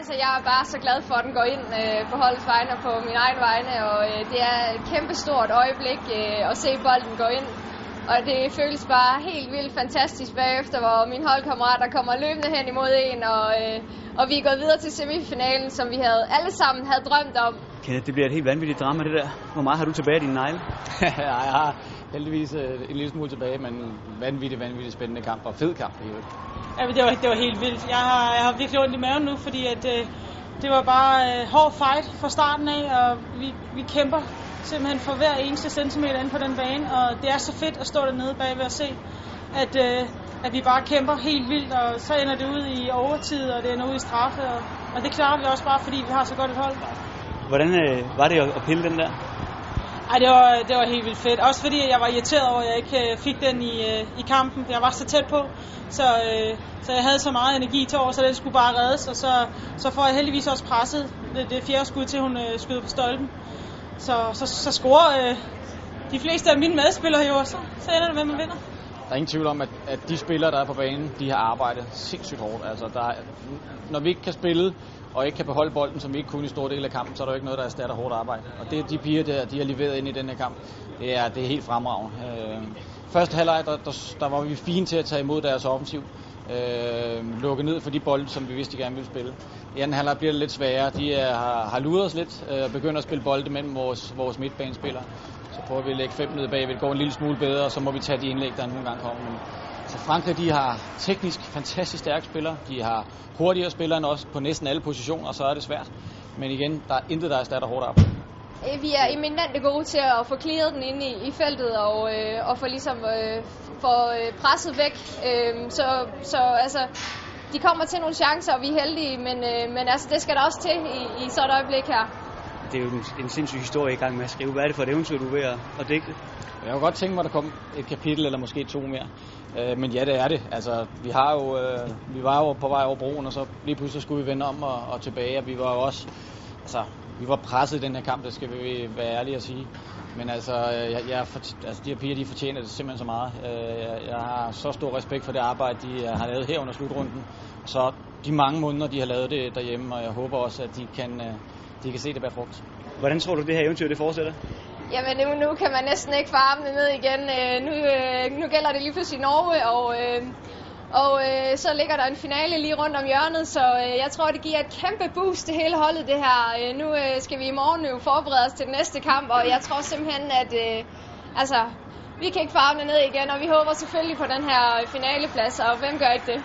Altså, jeg er bare så glad for, at den går ind øh, på holdets vegne og på min egen vegne, og øh, det er et kæmpe stort øjeblik øh, at se bolden gå ind. Og det føles bare helt vildt fantastisk bagefter, hvor mine holdkammerater kommer løbende hen imod en, og, øh, og vi er gået videre til semifinalen, som vi havde alle sammen havde drømt om. Kenneth, det bliver et helt vanvittigt drama, det der. Hvor meget har du tilbage i din negle? ja, jeg har heldigvis øh, en lille smule tilbage, men vanvittigt, vanvittigt spændende kamp, og fed kamp i øvrigt. Ja, det var, det var helt vildt. Jeg har, jeg har virkelig ondt i maven nu, fordi at, øh, det var bare øh, hård fight fra starten af, og vi, vi kæmper simpelthen for hver eneste centimeter inde på den bane, og det er så fedt at stå dernede bagved og se, at, øh, at vi bare kæmper helt vildt, og så ender det ud i overtid, og det ender ud i straffe, og, og det klarer vi også bare, fordi vi har så godt et hold. Hvordan øh, var det at, at pille den der? Ej, det var, det var helt vildt fedt. Også fordi jeg var irriteret over, at jeg ikke øh, fik den i, øh, i kampen. Jeg var så tæt på, så, øh, så jeg havde så meget energi til over, så den skulle bare reddes. Og så, så får jeg heldigvis også presset det, det fjerde skud til, hun øh, skyder på stolpen. Så, så, så scorer øh, de fleste af mine medspillere jo, så, så ender det med, at man vinder. Der er ingen tvivl om, at, at de spillere, der er på banen, de har arbejdet sindssygt hårdt. Altså, der er, når vi ikke kan spille, og ikke kan beholde bolden, som vi ikke kunne i store dele af kampen, så er der jo ikke noget, der erstatter hårdt arbejde. Og det, de piger der, de har leveret ind i den her kamp, det er, det er helt fremragende. Øh, første halvleg, der, der, der var vi fine til at tage imod deres offensiv. Øh, lukke ned for de bolde, som vi vidste, de gerne ville spille. I anden halvleg bliver det lidt sværere. De er, har, har luret os lidt øh, og øh, begynder at spille bolde mellem vores, vores midtbanespillere. Så prøver vi at lægge fem ned bagved. Det går en lille smule bedre, og så må vi tage de indlæg, der nogle gange kommer. Men så Frankrig, de har teknisk fantastisk stærke spillere. De har hurtigere spillere end os på næsten alle positioner, og så er det svært. Men igen, der er intet, der erstatter hårdt arbejde. Eh, vi er eminente gode til at få clearet den inde i, i feltet og, øh, og få ligesom øh, få øh, presset væk. Øh, så, så altså, de kommer til nogle chancer, og vi er heldige, men, øh, men altså, det skal der også til i, i sådan et øjeblik her. Det er jo en, en sindssyg historie i gang med at skrive. Hvad er det for et eventyr, du er ved at, at digte? Jeg kunne godt tænke mig, at der kom et kapitel eller måske to mere. Øh, men ja, det er det. Altså, vi, har jo, øh, vi var jo på vej over broen, og så lige pludselig skulle vi vende om og, og tilbage. Og vi var jo også altså, vi var presset i den her kamp, det skal vi være ærlige at sige. Men altså, øh, jeg, jeg, altså de her piger, de fortjener det simpelthen så meget. Øh, jeg, jeg har så stor respekt for det arbejde, de øh, har lavet her under slutrunden. Så de mange måneder, de har lavet det derhjemme, og jeg håber også, at de kan, de kan se det bære frugt. Hvordan tror du, det her eventyr det fortsætter? Jamen nu, nu kan man næsten ikke få armene ned igen. Nu, nu gælder det lige pludselig Norge, og, og øh, så ligger der en finale lige rundt om hjørnet, så øh, jeg tror, det giver et kæmpe boost til hele holdet, det her. Øh, nu øh, skal vi i morgen jo forberede os til den næste kamp, og jeg tror simpelthen, at øh, altså, vi kan ikke få armene ned igen, og vi håber selvfølgelig på den her finaleplads, og hvem gør ikke det?